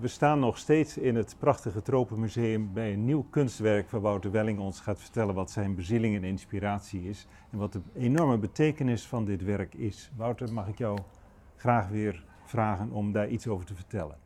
We staan nog steeds in het prachtige Tropenmuseum bij een nieuw kunstwerk waar Wouter Welling ons gaat vertellen wat zijn bezieling en inspiratie is en wat de enorme betekenis van dit werk is. Wouter, mag ik jou graag weer vragen om daar iets over te vertellen?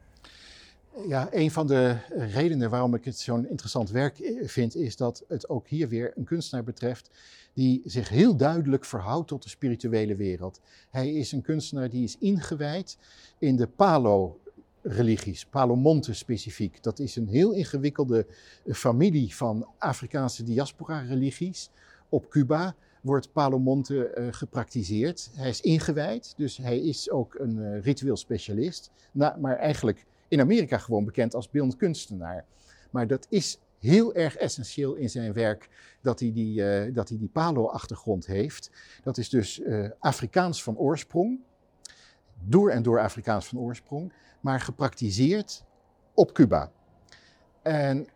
Ja, een van de redenen waarom ik het zo'n interessant werk vind, is dat het ook hier weer een kunstenaar betreft die zich heel duidelijk verhoudt tot de spirituele wereld. Hij is een kunstenaar die is ingewijd in de Palo religies, Palomonte specifiek. Dat is een heel ingewikkelde eh, familie van Afrikaanse diaspora-religies. Op Cuba wordt Palomonte uh, gepraktiseerd. Hij is ingewijd, dus hij is ook een uh, ritueel specialist. maar eigenlijk in Amerika gewoon bekend als beeldend kunstenaar. Maar dat is heel erg essentieel in zijn werk dat hij die, uh, dat hij die Palo-achtergrond heeft. Dat is dus Afrikaans van oorsprong door en door Afrikaans van oorsprong, maar gepraktiseerd op Cuba. En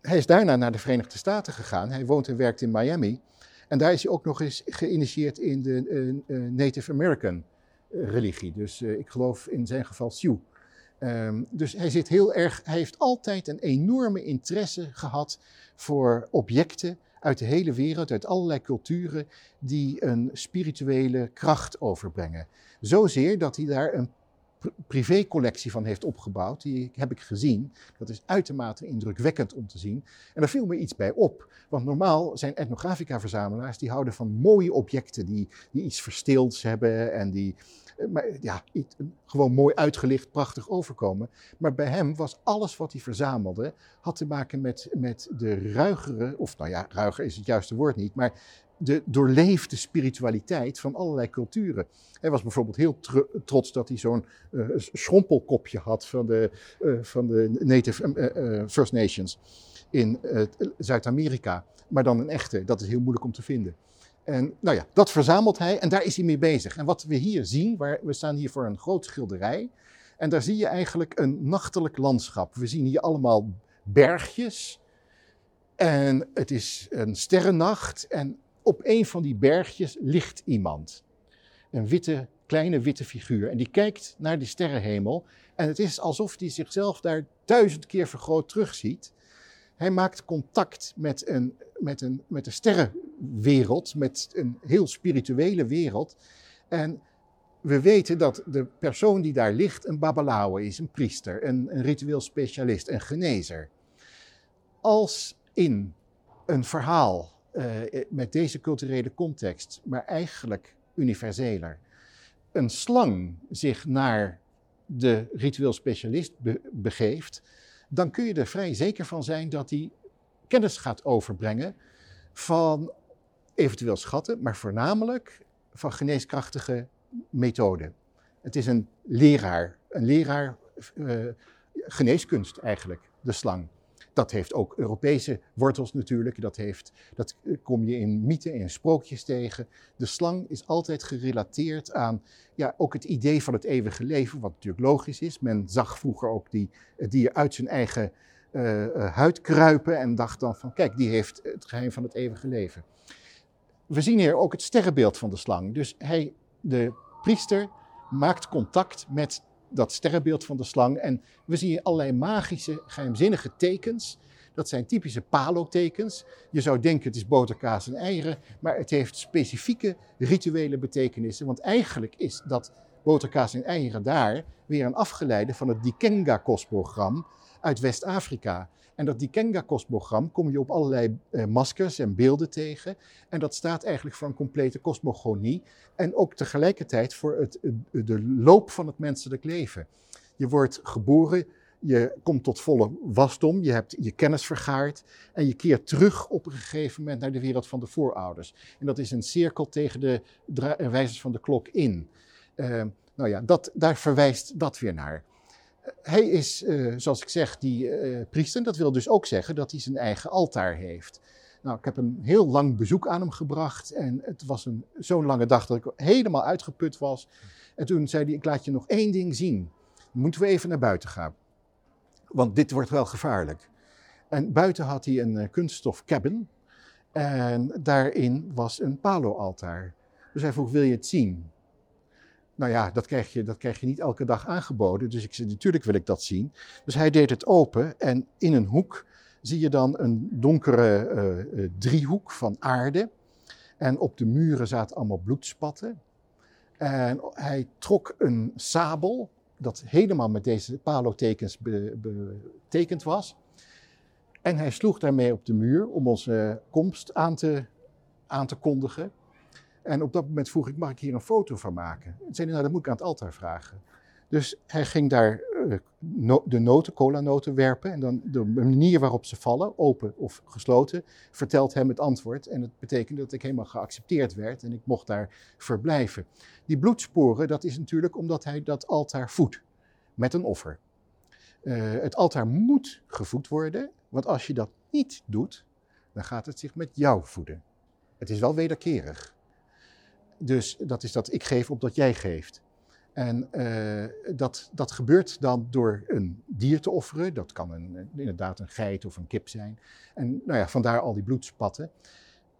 hij is daarna naar de Verenigde Staten gegaan. Hij woont en werkt in Miami. En daar is hij ook nog eens geïnitieerd in de uh, Native American eh, religie. Dus ik geloof in zijn geval Sioux. Um, dus hij zit heel erg, hij heeft altijd een enorme interesse gehad voor objecten uit de hele wereld, uit allerlei culturen, die een spirituele kracht overbrengen. Zozeer dat hij daar een privécollectie van heeft opgebouwd. Die heb ik gezien. Dat is uitermate indrukwekkend om te zien. En daar viel me iets bij op. Want normaal zijn etnografica-verzamelaars die houden van mooie objecten die, die iets verstilds hebben en die eh, maar, ja, gewoon mooi uitgelicht, prachtig overkomen. Maar bij hem was alles wat hij verzamelde, had te maken met, met de ruigere, of nou ja, ruiger is het juiste woord niet, maar de doorleefde spiritualiteit van allerlei culturen. Hij was bijvoorbeeld heel trots dat hij zo'n uh, schrompelkopje had van de, uh, van de Native uh, First Nations in Zuid-Amerika. Maar dan een echte, dat is heel moeilijk om te vinden. En nou ja, dat verzamelt hij en daar is hij mee bezig. En wat we hier zien, waar, we staan hier voor een groot schilderij. En daar zie je eigenlijk een nachtelijk landschap. We zien hier allemaal bergjes. En het is een sterrennacht. En op een van die bergjes ligt iemand. Een witte, kleine witte figuur. En die kijkt naar de sterrenhemel. En het is alsof hij zichzelf daar duizend keer vergroot terugziet. Hij maakt contact met een, met een, met een sterrenwereld, met een heel spirituele wereld. En we weten dat de persoon die daar ligt een babalawe is, een priester, een, een ritueel specialist, een genezer. Als in een verhaal uh, met deze culturele context, maar eigenlijk universeler, een slang zich naar de ritueel specialist be begeeft, dan kun je er vrij zeker van zijn dat hij kennis gaat overbrengen van eventueel schatten, maar voornamelijk van geneeskrachtige methoden. Het is een leraar, een leraar uh, geneeskunst eigenlijk, de slang. Dat heeft ook Europese wortels natuurlijk. Dat, heeft, dat kom je in mythen en sprookjes tegen. De slang is altijd gerelateerd aan ja, ook het idee van het eeuwige leven, wat natuurlijk logisch is. Men zag vroeger ook die, dier uit zijn eigen uh, huid kruipen en dacht dan van kijk, die heeft het geheim van het eeuwige leven. We zien hier ook het sterrenbeeld van de slang. Dus hij, de priester maakt contact met dat sterrenbeeld van de slang. En we zien allerlei magische, geheimzinnige tekens. Dat zijn typische palo-tekens. Je zou denken het is boterkaas en eieren, maar het heeft specifieke rituele betekenissen. Want eigenlijk is dat boterkaas en eieren daar weer een afgeleide van het Dikenga-kosmogram uit West-Afrika. En dat Dikenga-kosmogram kom je op allerlei eh, maskers en beelden tegen. En dat staat eigenlijk voor een complete kosmogonie. En ook tegelijkertijd voor het, de loop van het menselijk leven. Je wordt geboren, je komt tot volle wasdom, je hebt je kennis vergaard en je keert terug op een gegeven moment naar de wereld van de voorouders. En dat is een cirkel tegen de wijzers van de klok in. Uh, nou ja, dat, daar verwijst dat weer naar. Hij is, uh, zoals ik zeg, die uh, priester. Dat wil dus ook zeggen dat hij zijn eigen altaar heeft. Nou, ik heb een heel lang bezoek aan hem gebracht. En het was zo'n lange dag dat ik helemaal uitgeput was. En toen zei hij, ik laat je nog één ding zien. Moeten we even naar buiten gaan. Want dit wordt wel gevaarlijk. En buiten had hij een uh, kunststof cabin. En daarin was een palo-altaar. Dus hij vroeg, wil je het zien? Nou ja, dat krijg, je, dat krijg je niet elke dag aangeboden. Dus ik zei, natuurlijk wil ik dat zien. Dus hij deed het open en in een hoek zie je dan een donkere uh, driehoek van aarde. En op de muren zaten allemaal bloedspatten. En hij trok een sabel, dat helemaal met deze palotekens betekend was. En hij sloeg daarmee op de muur om onze komst aan te, aan te kondigen. En op dat moment vroeg ik, mag ik hier een foto van maken? En zei hij, nou dat moet ik aan het altaar vragen. Dus hij ging daar no de noten, cola-noten werpen. En dan de manier waarop ze vallen, open of gesloten, vertelt hem het antwoord. En het betekende dat ik helemaal geaccepteerd werd en ik mocht daar verblijven. Die bloedsporen, dat is natuurlijk omdat hij dat altaar voedt met een offer. Uh, het altaar moet gevoed worden, want als je dat niet doet, dan gaat het zich met jou voeden. Het is wel wederkerig. Dus dat is dat ik geef op dat jij geeft. En uh, dat, dat gebeurt dan door een dier te offeren. Dat kan een, inderdaad een geit of een kip zijn. En nou ja, vandaar al die bloedspatten.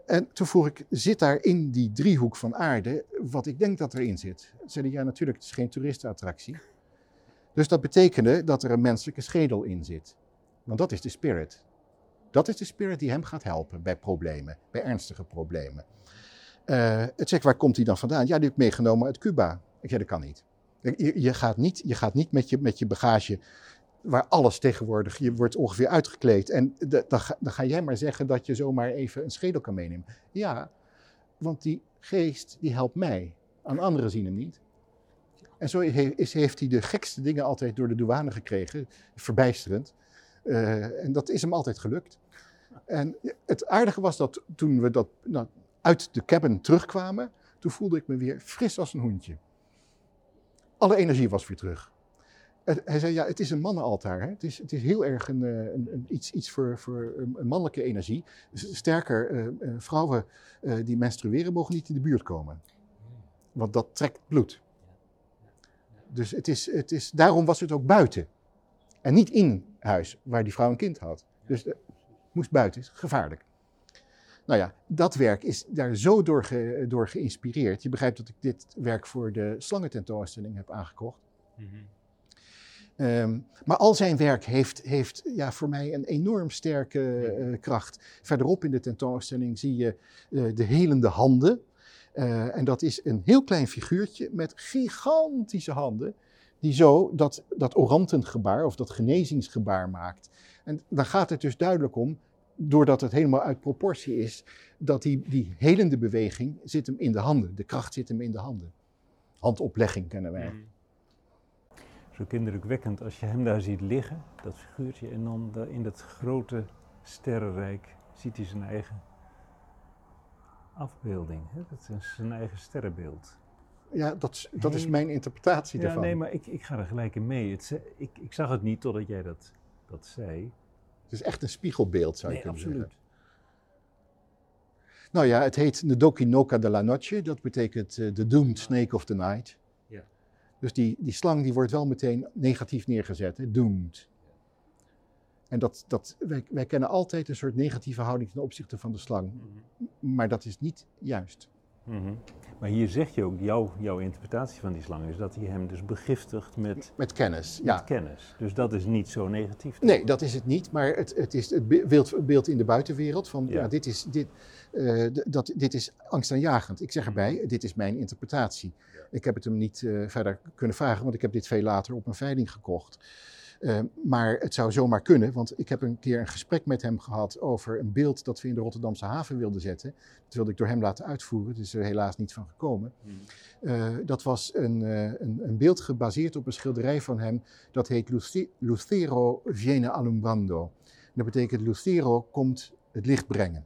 En toen vroeg ik, zit daar in die driehoek van aarde wat ik denk dat erin zit? Zeiden ja, natuurlijk, het is geen toeristenattractie. Dus dat betekende dat er een menselijke schedel in zit. Want dat is de spirit. Dat is de spirit die hem gaat helpen bij problemen, bij ernstige problemen. Uh, het zegt, waar komt hij dan vandaan? Ja, die heb ik meegenomen uit Cuba. Ik zeg, dat kan niet. Je, je, gaat niet, je gaat niet met je, met je bagage, waar alles tegenwoordig, je wordt ongeveer uitgekleed. En dan, ga, dan ga jij maar zeggen dat je zomaar even een schedel kan meenemen. Ja, want die geest, die helpt mij. Aan anderen zien hem niet. En zo heeft, heeft hij de gekste dingen altijd door de douane gekregen. Verbijsterend. Uh, en dat is hem altijd gelukt. En het aardige was dat toen we dat, nou, uit de cabin terugkwamen, toen voelde ik me weer fris als een hoentje. Alle energie was weer terug. Hij zei, ja, het is een mannenaltaar. Hè? Het, is, het is heel erg een, eh, een, een iets, iets voor, voor een mannelijke energie. Sterker, uh, uh, vrouwen die menstrueren mogen niet in de buurt komen. Want dat trekt bloed. Dus het is, het is, daarom was het ook buiten. En niet in huis, waar die vrouw een kind had. Dus het moest buiten, is gevaarlijk. Nou ja, dat werk is daar zo door, ge, door geïnspireerd. Je begrijpt dat ik dit werk voor de slangententoonstelling heb aangekocht. Mm -hmm. um, maar al zijn werk heeft, heeft ja, voor mij een enorm sterke uh, kracht. Verderop in de tentoonstelling zie je uh, de helende handen. Uh, en dat is een heel klein figuurtje met gigantische handen. Die zo dat, dat orantengebaar of dat genezingsgebaar maakt. En dan gaat het dus duidelijk om doordat het helemaal uit proportie is, dat die, die helende beweging zit hem in de handen. De kracht zit hem in de handen. Handoplegging kennen wij. Mm. Zo kinderlijkwekkend als je hem daar ziet liggen, dat figuurtje, en dan in dat grote sterrenrijk ziet hij zijn eigen afbeelding. Hè? Dat is zijn eigen sterrenbeeld. Ja, dat, dat is mijn interpretatie ja, daarvan. Nee, maar ik, ik ga er gelijk in mee. Het, ik, ik zag het niet totdat jij dat, dat zei. Het is echt een spiegelbeeld, zou je nee, kunnen absoluut. zeggen. Nou ja, het heet Nedoki Noka de la Noche. Dat betekent uh, The Doomed Snake of the Night. Ja. Dus die, die slang die wordt wel meteen negatief neergezet. Hè? Doomed. En dat, dat, wij, wij kennen altijd een soort negatieve houding ten opzichte van de slang. Mm -hmm. Maar dat is niet juist. Mm -hmm. Maar hier zeg je ook, jouw, jouw interpretatie van die slang is dat hij hem dus begiftigt met, met kennis. met ja. kennis. Dus dat is niet zo negatief. Nee, dat is het niet. Maar het, het is het beeld, beeld in de buitenwereld van, ja. ja dit, is, dit, uh, dat, dit is angstaanjagend. Ik zeg erbij, dit is mijn interpretatie. Ja. Ik heb het hem niet uh, verder kunnen vragen, want ik heb dit veel later op een veiling gekocht. Uh, maar het zou zomaar kunnen, want ik heb een keer een gesprek met hem gehad over een beeld dat we in de Rotterdamse haven wilden zetten. Dat wilde ik door hem laten uitvoeren, het is er helaas niet van gekomen. Hmm. Uh, dat was een, uh, een, een, beeld gebaseerd op een schilderij van hem, dat heet Lucero viene alumbrando. En dat betekent Lucero komt het licht brengen.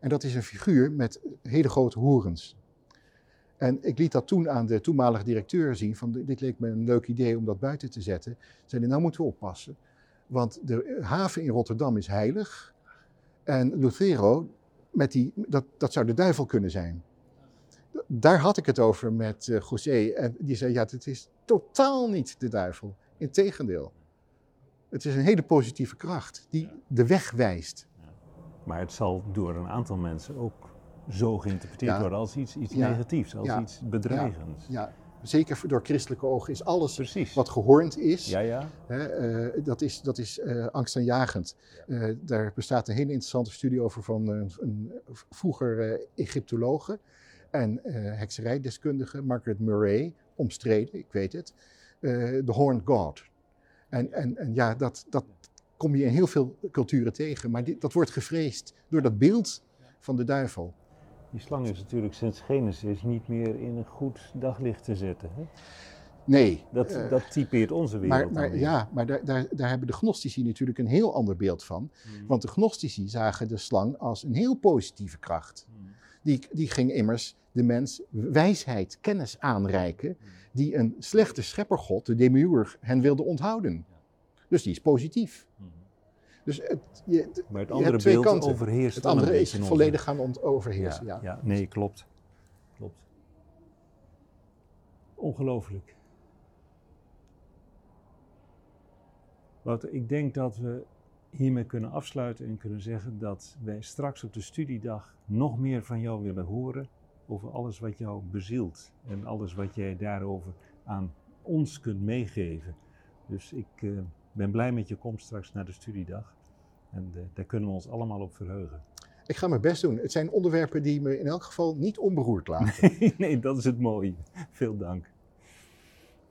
En dat is een figuur met hele grote horens. En ik liet dat toen aan de toenmalige directeur zien, van dit leek me een leuk idee om dat buiten te zetten. Zeiden, nou moeten we oppassen, want de haven in Rotterdam is heilig. En Lucero, met die, dat, dat zou de duivel kunnen zijn. Daar had ik het over met uh, José en die zei, ja, het is totaal niet de duivel. Integendeel. Het is een hele positieve kracht die de weg wijst. Maar het zal door een aantal mensen ook zo geïnterpreteerd ja. worden als iets, iets ja. negatiefs, als ja. iets bedreigends. Ja. zeker door christelijke ogen, is alles Precies. wat gehoornd is. Ja, ja. Hè, eh, dat is, dat is eh, angstaanjagend. Eh, daar bestaat een hele interessante studie over van een, een vroeger Egyptologe en hekserijdeskundige Margaret Murray, omstreden, ik weet het, de Horned God. En, en, en ja, dat, dat kom je in heel veel culturen tegen, maar dit, dat wordt gevreesd door dat beeld van de duivel. Die slang is natuurlijk sinds Genesis niet meer in een goed daglicht te zetten. Hè? Nee. Dat, eh, dat typeert onze wereld. Maar, ja, maar daar, daar, daar hebben de gnostici natuurlijk een heel ander beeld van. Hmm. Want de gnostici zagen de slang als een heel positieve kracht. Hmm. Die, die ging immers de mens wijsheid, kennis aanreiken, die een slechte scheppergod, de demiurg, hen wilde onthouden. Dus die is positief. Hmm. Dus het, je, Maar het andere twee beeld kanten. overheerst het andere is volledig gaan overheersen. Ja, Ja, ja, nee, klopt. Klopt. Ongelooflijk. Wouter, ik denk dat we hiermee kunnen afsluiten en kunnen zeggen dat wij straks op de studiedag nog meer van jou willen horen over alles wat jou bezielt en alles wat jij daarover aan ons kunt meegeven. Dus ik eh, ben blij met je komst straks naar de studiedag en eh, daar kunnen we ons allemaal op verheugen. Ik ga mijn best doen. Het zijn onderwerpen die me in elk geval niet onberoerd laten. nee, dat is het mooie. Veel dank.